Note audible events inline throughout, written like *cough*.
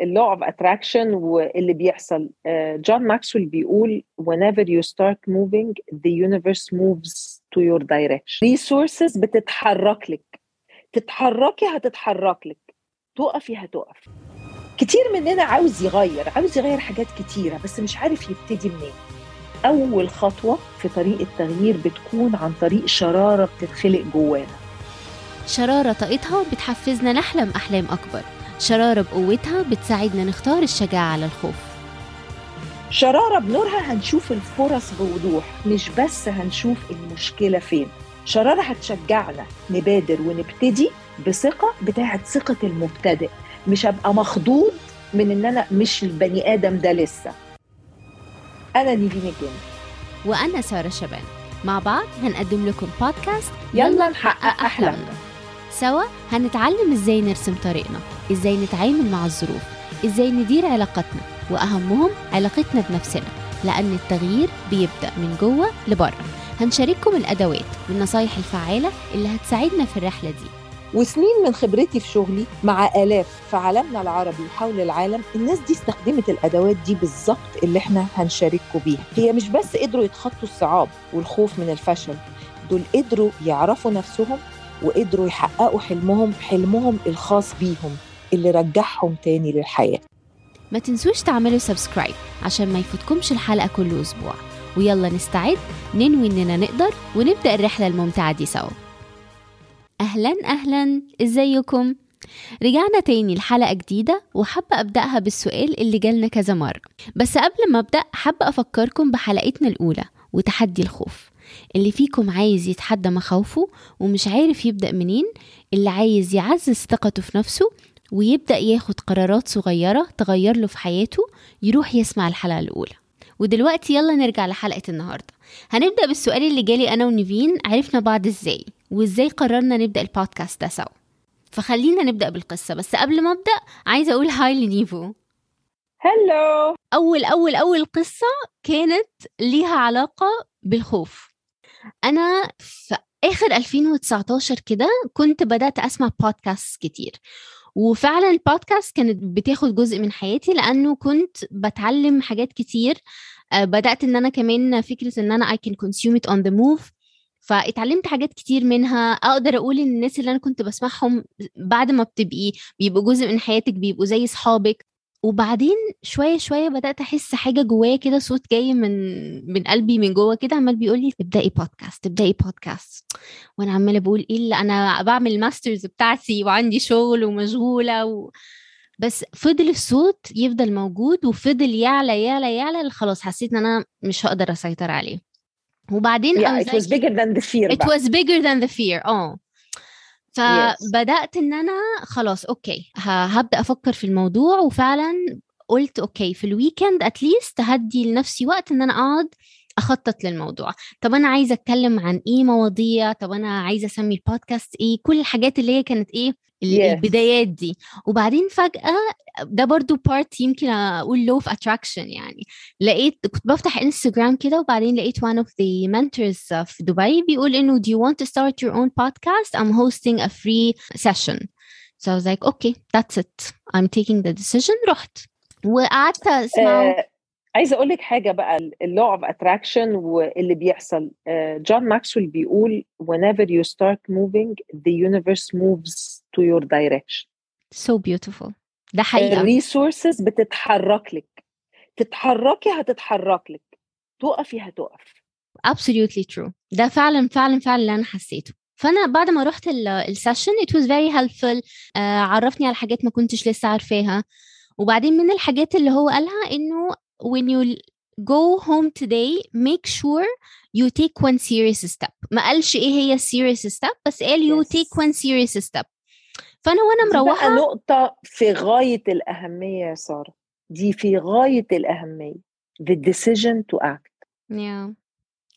ال law of attraction واللي بيحصل. جون ماكسويل بيقول whenever you start moving the universe moves to your direction. Resources بتتحرك لك. تتحركي هتتحرك لك. تقفي هتقف كتير مننا عاوز يغير عاوز يغير حاجات كتيرة بس مش عارف يبتدي منين. أول خطوة في طريق التغيير بتكون عن طريق شرارة بتتخلق جوانا. شرارة طاقتها بتحفزنا نحلم أحلام أكبر. شرارة بقوتها بتساعدنا نختار الشجاعة على الخوف. شرارة بنورها هنشوف الفرص بوضوح مش بس هنشوف المشكلة فين. شرارة هتشجعنا نبادر ونبتدي بثقة بتاعت ثقة المبتدئ. مش هبقى مخضوض من إن أنا مش البني آدم ده لسه. أنا نيفين الجن وأنا سارة شبان. مع بعض هنقدم لكم بودكاست يلا نحقق أحلامنا. سوا هنتعلم إزاي نرسم طريقنا. إزاي نتعامل مع الظروف إزاي ندير علاقاتنا وأهمهم علاقتنا بنفسنا لأن التغيير بيبدأ من جوه لبره. هنشارككم الأدوات والنصايح الفعالة اللي هتساعدنا في الرحلة دي. وسنين من خبرتي في شغلي مع آلاف في عالمنا العربي وحول العالم الناس دي استخدمت الأدوات دي بالظبط اللي إحنا هنشارككم بيها. هي مش بس قدروا يتخطوا الصعاب والخوف من الفشل دول قدروا يعرفوا نفسهم وقدروا يحققوا حلمهم حلمهم الخاص بيهم. اللي رجعهم تاني للحياة. ما تنسوش تعملوا سبسكرايب عشان ما يفوتكمش الحلقة كل أسبوع. ويلا نستعد ننوي إننا نقدر ونبدأ الرحلة الممتعة دي سوا. أهلا أهلا. إزيكم؟ رجعنا تاني لحلقة جديدة وحابة أبدأها بالسؤال اللي جالنا كذا مرة. بس قبل ما أبدأ حابة أفكركم بحلقتنا الأولى وتحدي الخوف. اللي فيكم عايز يتحدى مخاوفه ومش عارف يبدأ منين اللي عايز يعزز ثقته في نفسه ويبدأ ياخد قرارات صغيرة تغير له في حياته يروح يسمع الحلقة الأولى. ودلوقتي يلا نرجع لحلقة النهاردة. هنبدأ بالسؤال اللي جالي أنا ونيفين عرفنا بعض إزاي وإزاي قررنا نبدأ البودكاست ده سوا. فخلينا نبدأ بالقصة بس قبل ما أبدأ عايزة أقول هاي لنيفو. هلو أول أول أول قصة كانت ليها علاقة بالخوف. أنا في آخر 2019 كده كنت بدأت أسمع بودكاست كتير. وفعلا البودكاست كانت بتاخد جزء من حياتي لأنه كنت بتعلم حاجات كتير. آه، بدأت إن أنا كمان فكرة إن أنا I can consume it on the move. فاتعلمت حاجات كتير منها. أقدر أقول إن الناس اللي أنا كنت بسمعهم بعد ما بتبقي بيبقوا جزء من حياتك بيبقوا زي أصحابك. وبعدين شوية شوية بدأت أحس حاجة جوايا كده صوت جاي من من قلبي من جوه كده عمال بيقول لي ابداي بودكاست ابداي بودكاست وأنا عمالة بقول إيه اللي أنا بعمل ال master's بتاعتي وعندي شغل ومشغولة و... بس فضل الصوت يفضل موجود وفضل يعلى يعلى يعلى خلاص حسيت إن أنا مش هقدر أسيطر عليه. وبعدين yeah, it was bigger than the fear بقى. It was bigger than the fear. آه. فبدأت إن أنا خلاص okay هبدأ أفكر في الموضوع وفعلا قلت okay في ال weekend at least هدي لنفسي وقت إن أنا أقعد أخطط للموضوع. طب أنا عايزة أتكلم عن إيه مواضيع؟ طب أنا عايزة أسمي البودكاست إيه؟ كل الحاجات اللي هي كانت إيه. البدايات دي. وبعدين فجأة ده برضو part يمكن أقول law of attraction يعني. لقيت كنت بفتح انستغرام كده وبعدين لقيت one of the mentors في دبي بيقول إنه do you want to start your own podcast? I'm hosting a free session. So I was like okay that's it. I'm taking the decision. رحت. وقعدت أسمعه. آه، عايزة أقول لك حاجة بقى ال law of attraction واللي بيحصل. آه، جون ماكسويل بيقول whenever you start moving the universe moves to your direction. So beautiful. ده حقيقة ال resources بتتحرك لك. تتحركي هتتحرك لك. تقفي هتقف. Absolutely true. ده فعلا فعلا فعلا اللي أنا حسيته. فأنا بعد ما رحت السيشن it was very helpful. uh, عرفني على حاجات ما كنتش لسه عارفاها. وبعدين من الحاجات اللي هو قالها إنه when you go home today make sure you take one serious step ما قالش ايه هي serious step بس قال you Yes. take one serious step فانا وانا دي بقى مروحه نقطة في غاية الأهمية يا سارة دي في غاية الأهمية the decision to act yeah.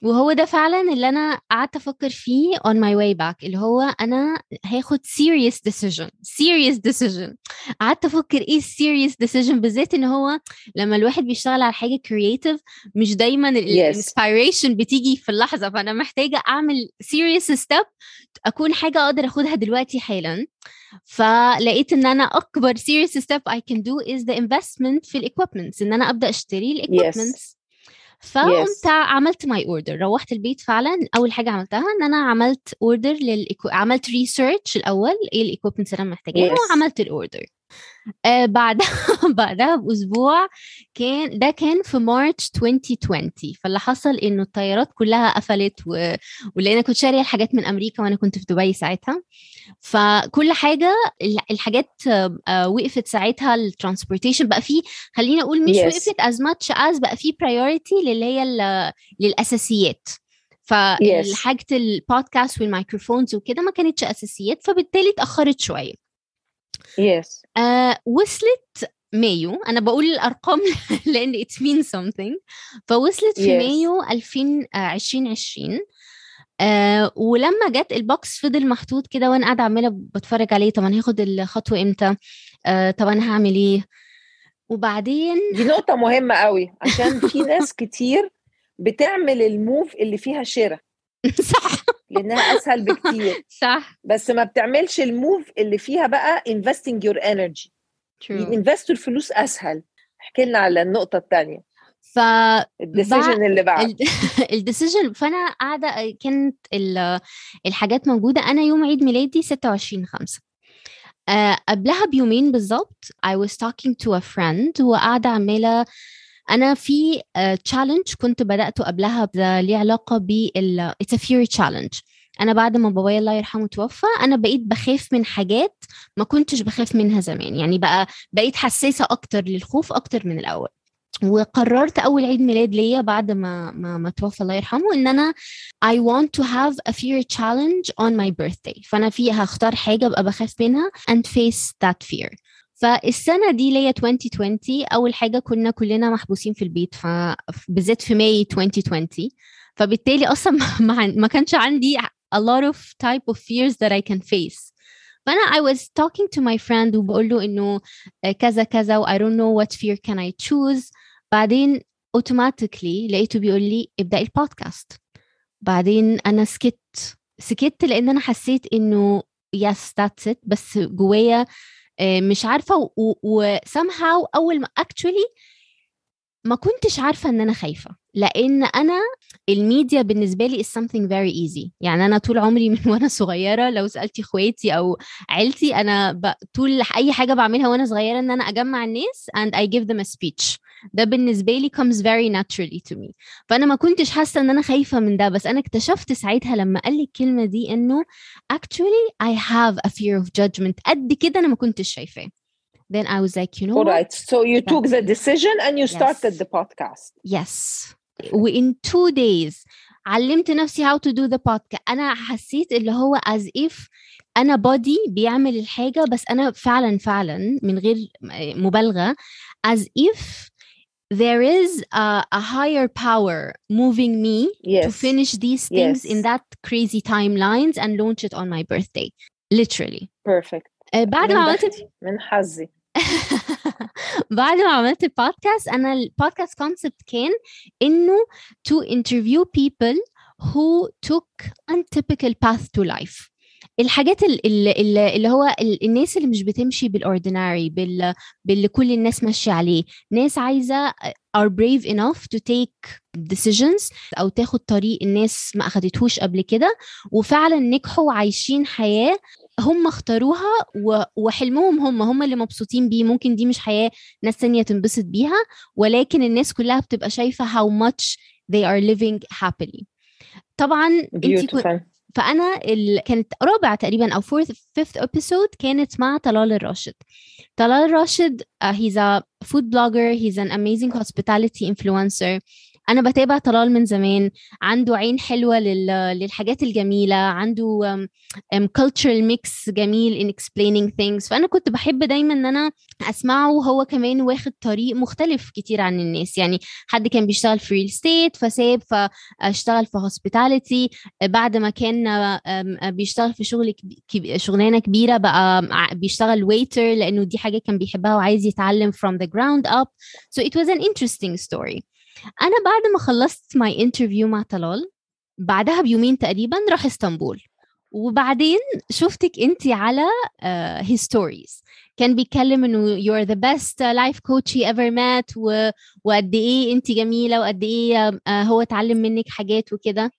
وهو ده فعلا اللي أنا قعدت أفكر فيه on my way back اللي هو أنا هاخد serious decision serious decision. قعدت أفكر إيه serious decision بالذات إن هو لما الواحد بيشتغل على حاجة creative مش دايما Yes. ال inspiration بتيجي في اللحظة فأنا محتاجة أعمل serious step أكون حاجة أقدر آخدها دلوقتي حالا. فلقيت إن أنا أكبر serious step I can do is the investment في ال equipments إن أنا أبدأ أشتري ال equipments فقمت عملت my order روحت البيت فعلا أول حاجة عملتها إن أنا عملت order لل equi... عملت research الأول إيه ال equipments اللي أنا محتاجاها Yes. وعملت ال order آه بعدها *laughs* بعدها بأسبوع كان ده كان في March 2020 فاللي حصل إنه الطيارات كلها قفلت و... ولأن كنت شارية الحاجات من أمريكا وأنا كنت في دبي ساعتها. فكل حاجة ال- الحاجات آه، وقفت ساعتها ال transportation بقى فيه خليني أقول مش Yes. وقفت as much as بقى فيه priority للي هي للأساسيات. فحاجه ال podcast وال microphones وكده ما كانتش أساسيات فبالتالي اتأخرت شوية. yes آه وصلت مايو. أنا بقول الأرقام *laughs* لأن it means something. فوصلت في Yes. مايو 2000 آه، 2020 آه ولما جت ال box فضل محطوط كده وأنا قاعدة عمالة بتفرج عليه طب أنا هاخد الخطوة إمتى؟ آه طب أنا هعمل إيه؟ وبعدين دي نقطة مهمة قوي عشان في *laughs* ناس كتير بتعمل ال move اللي فيها شراء صح. لأنها أسهل بكتير. *laughs* صح. بس ما بتعملش ال move اللي فيها بقى your energy. True. invest الفلوس أسهل. احكي لنا على النقطة الثانية ف ال decision اللي بعد. ال decision *laughs* فأنا قاعدة كانت ال- الحاجات موجودة. أنا يوم عيد ميلادي 26 5 آه قبلها بيومين بالظبط I was talking to a friend وقاعده عمالة أنا في تشالنج كنت بدأته قبلها ليه علاقة بال a fear challenge. أنا بعد ما بابايا الله يرحمه توفى أنا بقيت بخاف من حاجات ما كنتش بخاف منها زمان. يعني بقى بقيت حساسة أكتر للخوف أكتر من الأول. وقررت أول عيد ميلاد ليا بعد ما ما, ما توفى الله يرحمه إن أنا I want to have a fear challenge on my birthday. فأنا فيها هختار حاجة أبقى بخاف منها and face that fear. فالسنة دي ليا 2020 أول حاجة كنا كلنا محبوسين في البيت فبالذات في May 2020 فبالتالي أصلا *laughs* ما, كانش عندي a lot of type of fears that I can face. فأنا I was talking to my friend وبقول له إنه كذا كذا و I don't know what fear can I choose. بعدين automatically لقيته بيقول لي ابدأي البودكاست بعدين أنا سكت سكت لأن أنا حسيت إنه yes that's it بس جوايا مش عارفة وسامهاو أول ما actually ما كنتش عارفة إن أنا خايفة. لأن أنا الميديا بالنسبة لي is something very easy. يعني أنا طول عمري من وأنا صغيرة لو سألتي إخواتي أو عيلتي أنا ب... طول أي حاجة بعملها وأنا صغيرة إن أنا أجمع الناس and I give them a speech. ده بالنسبة لي comes very naturally to me. فأنا ما كنتش حاسة إن أنا خايفة من ده بس أنا اكتشفت ساعتها لما قال لي الكلمة دي إنه actually I have a fear of judgment. قد كده أنا ما كنتش شايفاه. Then I was like you know All right. So you took the decision and you Yes. started the podcast. yes. وin two days علمت نفسي how to do the podcast انا حسيت اللي هو as if انا body بيعمل الحاجه بس انا فعلا فعلا من غير مبالغه as if there is a, a higher power moving me Yes. to finish these things Yes. in that crazy timelines and launch it on my birthday literally Perfect. آه، بعد من ما عملت بختي، من حظي. *laughs* بعد ما عملت البودكاست أنا البودكاست كونسبت كان إنه to interview people who took untypical path to life. الحاجات اللي, اللي هو ال- الناس اللي مش بتمشي بالاورديناري بال باللي كل الناس ماشية عليه. ناس عايزة are brave enough to take decisions أو تاخد طريق الناس ما أخدتهوش قبل كده. وفعلا نجحوا وعايشين حياة هم اختاروها وحلمهم هم هم اللي مبسوطين بيه. ممكن دي مش حياة ناس تانية تنبسط بيها ولكن الناس كلها بتبقى شايفة how much they are living happily. طبعا انت كنت Beautiful. فأنا ال... كانت رابع تقريبا أو fourth fifth episode كانت مع طلال الراشد. طلال الراشد uh, he's a food blogger he's an amazing hospitality influencer. أنا بتابع طلال من زمان عنده عين حلوة لل... للحاجات الجميلة عنده cultural mix جميل in explaining things. فأنا كنت بحب دايما إن أنا أسمعه وهو كمان واخد طريق مختلف كتير عن الناس. يعني حد كان بيشتغل في real estate فساب فاشتغل في hospitality بعد ما كان بيشتغل في شغل. شغلانة كبيرة بقى بيشتغل waiter لأنه دي حاجة كان بيحبها وعايز يتعلم from the ground up. So it was an interesting story. أنا بعد ما خلصت my interview مع طلال بعدها بيومين تقريبا راح إسطنبول. وبعدين شفتك أنت على his uh, stories كان بيتكلم إنه you're the best life coach he ever met و... وقد إيه أنت جميلة وقد إيه uh, هو اتعلم منك حاجات وكده.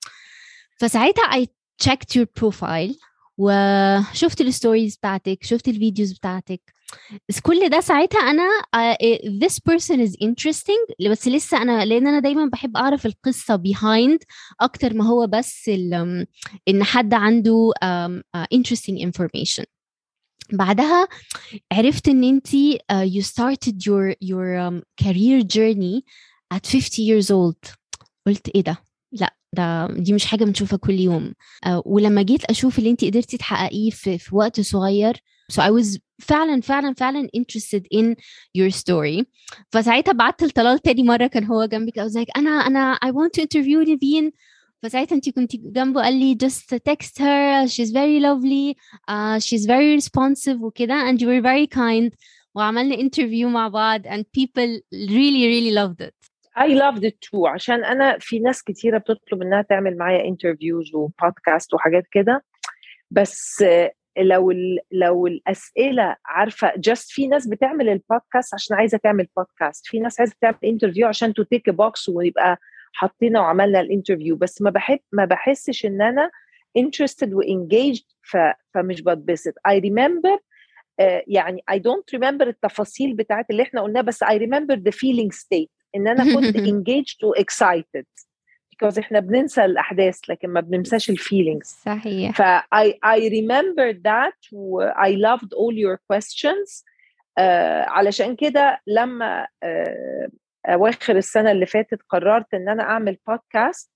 فساعتها I checked your profile. وشفت ال stories بتاعتك شفت ال videos بتاعتك. كل ده ساعتها أنا uh, this person is interesting بس لسه أنا لأن أنا دايما بحب أعرف القصة behind أكتر ما هو بس إن حد عنده uh, interesting information. بعدها عرفت إن انت uh, you started your your um, career journey at 50 years old. قلت إيه ده؟ لأ. ده دي مش حاجة بنشوفها كل يوم. uh, ولما جيت أشوف اللي انت قدرتي تحققيه في, في وقت صغير so I was فعلا فعلا فعلا interested in your story. فساعتها بعت لطلال تاني مرة كان هو جنبك I was like أنا أنا I want to interview نيفين فساعتها انت كنت جنبه قال لي just text her. She's very lovely. uh, she's very responsive. وكده and you were very kind. وعملنا interview مع بعض and people really really loved it. I loved it too. عشان أنا في ناس كتيرة بتطلب إنها تعمل معايا انترفيوز وبودكاست وحاجات كده. بس لو لو الأسئلة عارفة just في ناس بتعمل البودكاست عشان عايزة تعمل بودكاست في ناس عايزة تعمل interview عشان to tick box ويبقى حطينا وعملنا ال interview بس ما بحب ما بحسش إن أنا interested و engaged فمش بتبسط. I remember uh, يعني I don't remember التفاصيل بتاعت اللي إحنا قلناه بس I remember the feeling state. إن أنا *laughs* كنت engaged و excited. Because إحنا بننسى الأحداث لكن ما بننساش ال feelings صحيح. ف I, I remember that و I loved all your questions. uh, علشان كده لما uh, أواخر السنة اللي فاتت قررت إن أنا أعمل بودكاست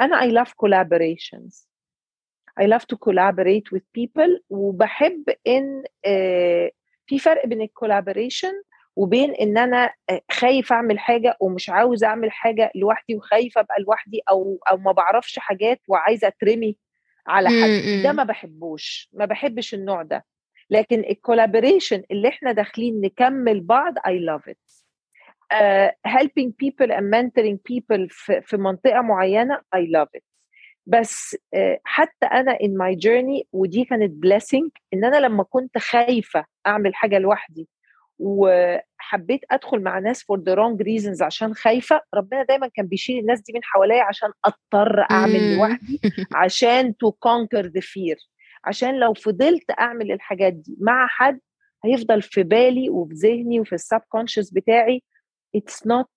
أنا I love collaborations. I love to collaborate with people. وبحب إن uh, في فرق بين ال collaboration وبين إن أنا خايف أعمل حاجة ومش عاوز أعمل حاجة لوحدي وخايفة أبقى لوحدي أو أو ما بعرفش حاجات وعايزة أترمي على حد ده ما بحبوش ما بحبش النوع ده. لكن الكولابوريشن اللي إحنا داخلين نكمل بعض love it. uh, helping people and mentoring people في, في منطقة معينة I love it. بس uh, حتى أنا in my journey ودي كانت blessing إن أنا لما كنت خايفة أعمل حاجة لوحدي وحبيت أدخل مع ناس for the wrong reasons عشان خايفة. ربنا دايما كان بيشيل الناس دي من حواليا عشان أضطر أعمل لوحدي عشان to conquer the fear. عشان لو فضلت أعمل الحاجات دي مع حد هيفضل في بالي وفي ذهني وفي السب كونشس بتاعي it's not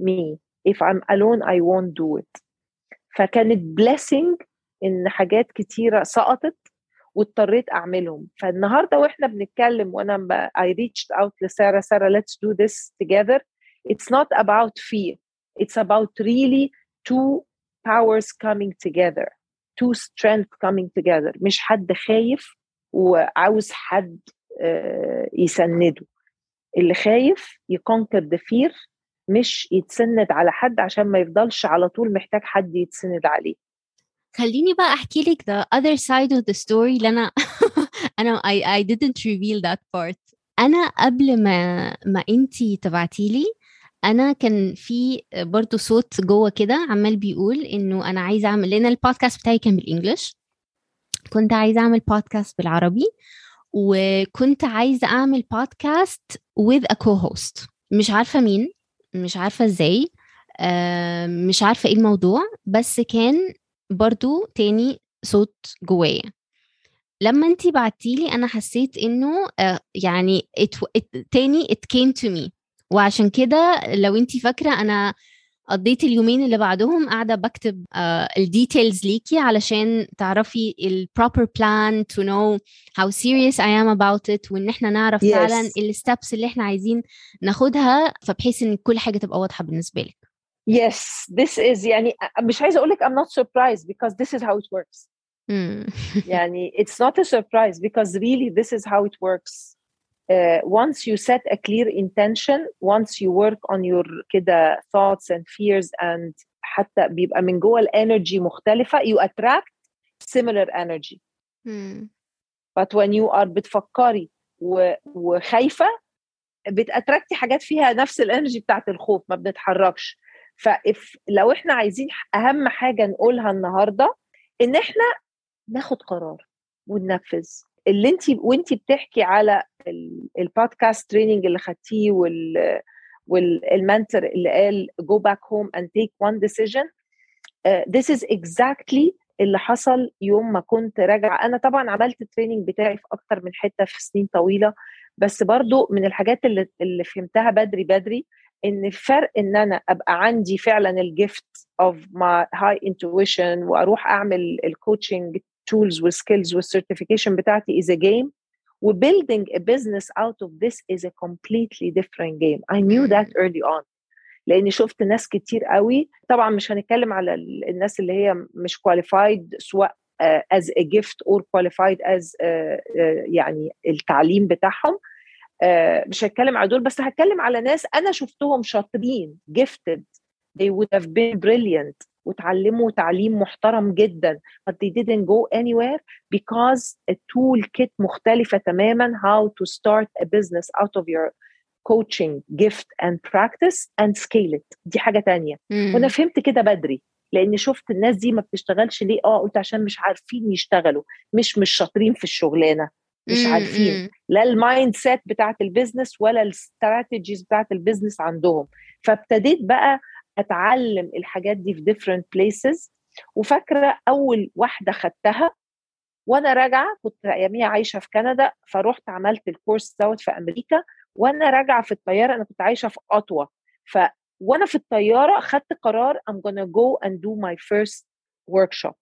me. If I'm alone I won't do it. فكانت blessing إن حاجات كتيرة سقطت واضطريت أعملهم. فالنهاردة وإحنا بنتكلم وأنا. I reached out لسارة سارة let's do this together. It's not about fear. It's about really two powers coming together. Two strength coming together. مش حد خايف وعاوز حد يسنده. اللي خايف يكونكر the fear مش يتسند على حد عشان ما يفضلش على طول محتاج حد يتسند عليه. خليني بقى أحكي لك the other side of the story اللي أنا *laughs* أنا I, I didn't reveal that part. أنا قبل ما ما أنتي تبعتي لي أنا كان في برضو صوت جوه كده عمال بيقول إنه أنا عايزة أعمل لأن البودكاست بتاعي كان بالإنجلش. كنت عايزة أعمل بودكاست بالعربي وكنت عايزة أعمل بودكاست with a co-host. مش عارفة مين مش عارفة إزاي مش عارفة إيه الموضوع بس كان برضو تاني صوت جوايا. لما انتي بعتيلي أنا حسيت إنه يعني it, it, تاني it came to me. وعشان كده لو انتي فاكرة أنا قضيت اليومين اللي بعدهم قاعدة بكتب ال details ليكي علشان تعرفي ال proper plan to know how serious I am about it وإن إحنا نعرف yes. فعلا ال steps اللي إحنا عايزين ناخدها فبحيث إن كل حاجة تبقى واضحة بالنسبة لك. yes this is يعني مش عايزه اقول لك I'm not surprised because this is how it works *laughs* مم. يعني it's not a surprise because really this is how it works uh, once you set a clear intention once you work on your كده thoughts and fears and حتى بيبقى من جوه الانرجي مختلفه you attract similar energy مم. but when you are بتفكري و- وخايفه بتاتراكتي حاجات فيها نفس الانرجي بتاعت الخوف ما بنتحركش فإف لو إحنا عايزين أهم حاجة نقولها النهارده إن إحنا ناخد قرار وننفذ. اللي انت وانت بتحكي على ال- البودكاست تريننج اللي خدتيه وال والمنتور اللي قال go back home and take one decision uh, this is exactly اللي حصل يوم ما كنت راجعة. أنا طبعا عملت ال training بتاعي في أكتر من حتة في سنين طويلة بس برضو من الحاجات اللي, اللي فهمتها بدري بدري إن الفرق إن أنا أبقى عندي فعلا ال gift of my high intuition وأروح أعمل ال coaching tools وال skills وال certification بتاعتي is a game. و building a business out of this is a completely different game. I knew that early on. لأني شفت ناس كتير قوي. طبعا مش هنتكلم على ال- الناس اللي هي مش qualified سواء gift or qualified as uh, uh, يعني التعليم بتاعهم. مش هتكلم على دول بس هتكلم على ناس أنا شفتهم شاطرين gifted. They would have been brilliant. وتعلموا تعليم محترم جدا. But they didn't go anywhere because a tool kit مختلفة تماما how to start a business out of your coaching gift and practice and scale it. دي حاجة تانية. مم. وأنا فهمت كده بدري لأن شفت الناس دي ما بتشتغلش ليه؟ آه قلت عشان مش عارفين يشتغلوا مش مش شاطرين في الشغلانة. مش مم. عارفين مم. لا ال mindset بتاعت ال business ولا ال strategies بتاعت ال business عندهم فابتديت بقى أتعلم الحاجات دي في different places وفاكرة أول واحدة خدتها وأنا راجعة كنت أياميها عايشة في كندا فروحت عملت ال course دوت في أمريكا وأنا راجعة في الطيارة أنا كنت عايشة في أوتاوا ف وأنا في الطيارة خدت قرار I'm gonna go and do my first workshop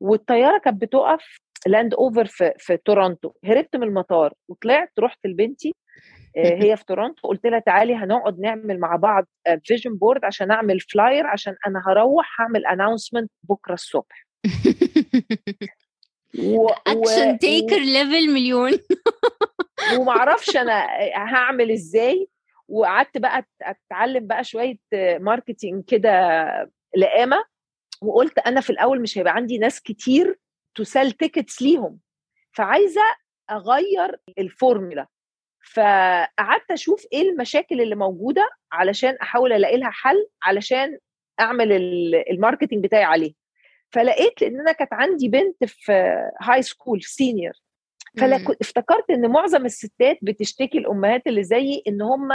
والطيارة كانت بتقف land over في في تورونتو هربت من المطار وطلعت رحت لبنتي آه، *laughs* هي في تورونتو قلت لها تعالي هنقعد نعمل مع بعض vision board عشان أعمل flyer عشان أنا هروح هعمل announcement بكرة الصبح. و... action taker level مليون. *laughs* ومعرفش أنا هعمل إزاي. وقعدت بقى أتعلم بقى شوية marketing كده لقامه وقلت أنا في الأول مش هيبقى عندي ناس كتير to sell tickets ليهم. فعايزة أغير الفورمولا فقعدت أشوف إيه المشاكل اللي موجودة علشان أحاول ألاقي لها حل علشان أعمل ال- ال marketing بتاعي عليه فلقيت لأن أنا كانت عندي بنت في high school senior فافتكرت إن معظم الستات بتشتكي الأمهات اللي زيي إن هم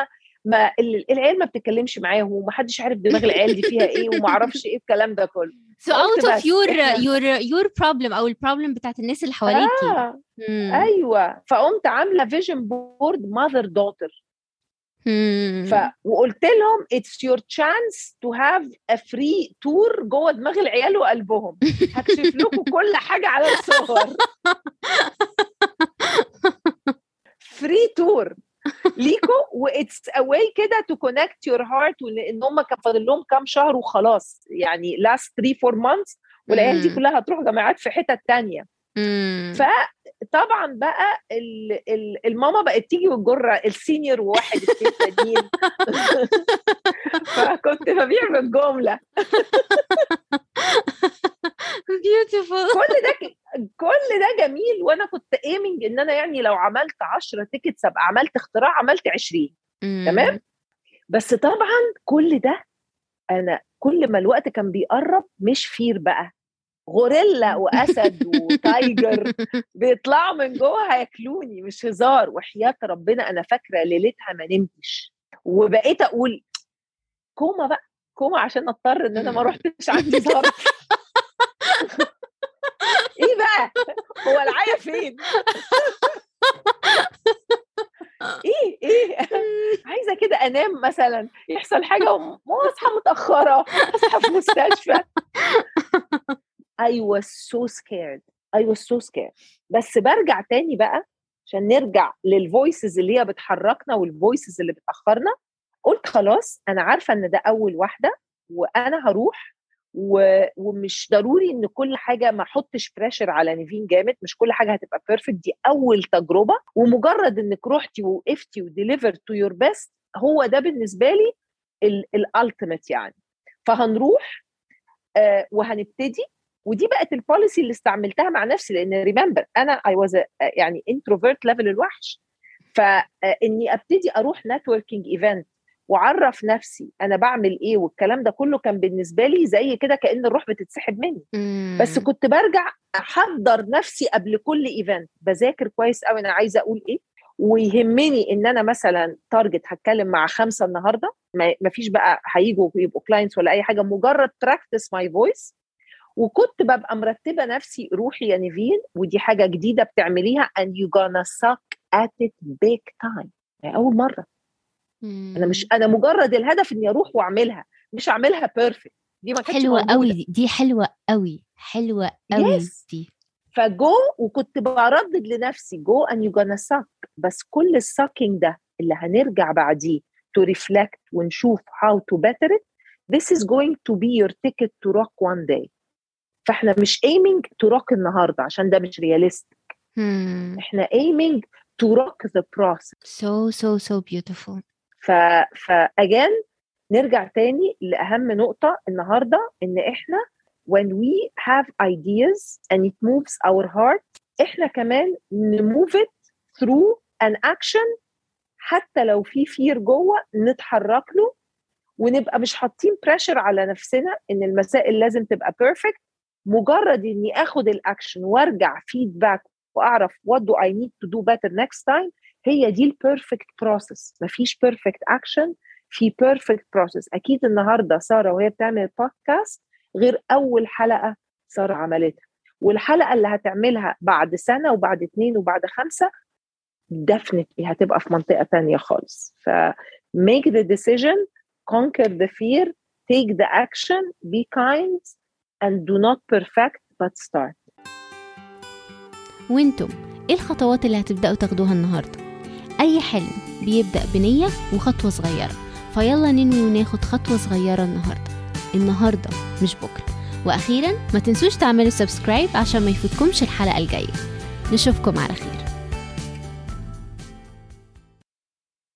ما ال- العيال ما بتتكلمش معاهم ومحدش عارف دماغ العيال دي فيها إيه *laughs* وما أعرفش إيه الكلام ده كله. So out of your your your problem أو ال problem بتاعت الناس اللي حواليكي. آه. مم. أيوه. فقمت عاملة vision board mother daughter. ف وقلت لهم it's your chance to have a free tour جوه دماغ العيال وقلبهم. هكشف لكم *laughs* كل حاجة على الصور. *laughs* free tour ليكوا و it's a way كده to connect your heart وإن هم كان فاضل لهم كام شهر وخلاص يعني last 3 4 months والعيال دي. كلها هتروح جامعات في حتت تانية مم. فطبعا بقى ال ال الماما بقت تيجي وتجر ال senior وواحد اتنين تانيين فكنت ببيع بالجمله *laughs* beautiful. كل ده كل ده جميل وأنا كنت aiming إن أنا يعني لو عملت 10 tickets أبقى عملت اختراع عملت 20 مم. تمام؟ بس طبعا كل ده أنا كل ما الوقت كان بيقرب مش fear بقى. غوريلا *laughs* وأسد و tiger بيطلعوا من جوه هياكلوني مش هزار وحياة ربنا أنا فاكرة ليلتها ما نمتش. وبقيت أقول كوما بقى كوما عشان أضطر إن أنا ما *laughs* رحتش عندي ظرف. *laughs* إيه بقى؟ هو العيا فين؟ إيه إيه؟ عايزة كده أنام مثلا يحصل حاجة وأصحى متأخرة أصحى في مستشفى. I was so scared. I was so scared. بس برجع تاني بقى عشان نرجع لل voices اللي هي بتحركنا وال voices اللي بتأخرنا قلت خلاص أنا عارفة إن ده أول واحدة وأنا هروح و... ومش ضروري إن كل حاجة ما أحطش pressure على نيفين جامد مش كل حاجة هتبقى perfect دي أول تجربة. ومجرد إنك رحتي ووقفتي و delivered your best هو ده بالنسبة لي ال ultimate يعني. فهنروح آه وهنبتدي ودي بقت ال policy اللي استعملتها مع نفسي لأن remember أنا I was يعني introvert level الوحش. فاني أبتدي أروح networking event وأعرف نفسي أنا بعمل إيه والكلام ده كله كان بالنسبة لي زي كده كأن الروح بتتسحب مني. مم. بس كنت برجع أحضر نفسي قبل كل event بذاكر كويس قوي أنا عايزة أقول إيه. ويهمني إن أنا مثلا target هتكلم مع خمسة النهارده. ما فيش بقى هيجوا يبقوا clients ولا أي حاجة. مجرد practice my voice وكنت ببقى مرتبة نفسي روحي يا نيفين ودي حاجة جديدة بتعمليها and you gonna suck at it big time. يعني أول مرة. أنا مش أنا مجرد الهدف إني أروح وأعملها مش أعملها perfect دي ما كانتش حلوة موجودة. قوي دي, دي حلوة قوي حلوة قوي Yes. دي. فجو وكنت بردد لنفسي go and you gonna suck بس كل ال sucking ده اللي هنرجع بعديه to reflect ونشوف how to better it this is going to be your ticket to rock one day. فاحنا مش aiming to rock النهارده عشان ده مش realistic. Hmm. إحنا aiming to rock the process. So so so beautiful. ف فاجان نرجع تاني لأهم نقطة النهارده إن إحنا when we have ideas and it moves our heart إحنا كمان نموف it through an action حتى لو في fear جوه نتحرك له ونبقى مش حاطين pressure على نفسنا إن المسائل لازم تبقى perfect مجرد إني آخد الاكشن وأرجع feedback وأعرف what do I need to do better next time هي دي ال perfect process مفيش perfect action في perfect process أكيد النهارده سارة وهي بتعمل بودكاست غير أول حلقة سارة عملتها. والحلقة اللي هتعملها بعد سنة وبعد اتنين وبعد خمسة definitely هتبقى في منطقة تانية خالص. ف make the decision conquer the fear take the action be kind and do not perfect but start. وأنتم إيه الخطوات اللي هتبدأوا تاخدوها النهاردة؟ أي حلم بيبدأ بنية وخطوة صغيرة. فيلا ننوي وناخد خطوة صغيرة النهاردة. النهاردة مش بكرة. وأخيرا ما تنسوش تعملوا سبسكرايب عشان ما يفوتكمش الحلقة الجاية. نشوفكم على خير.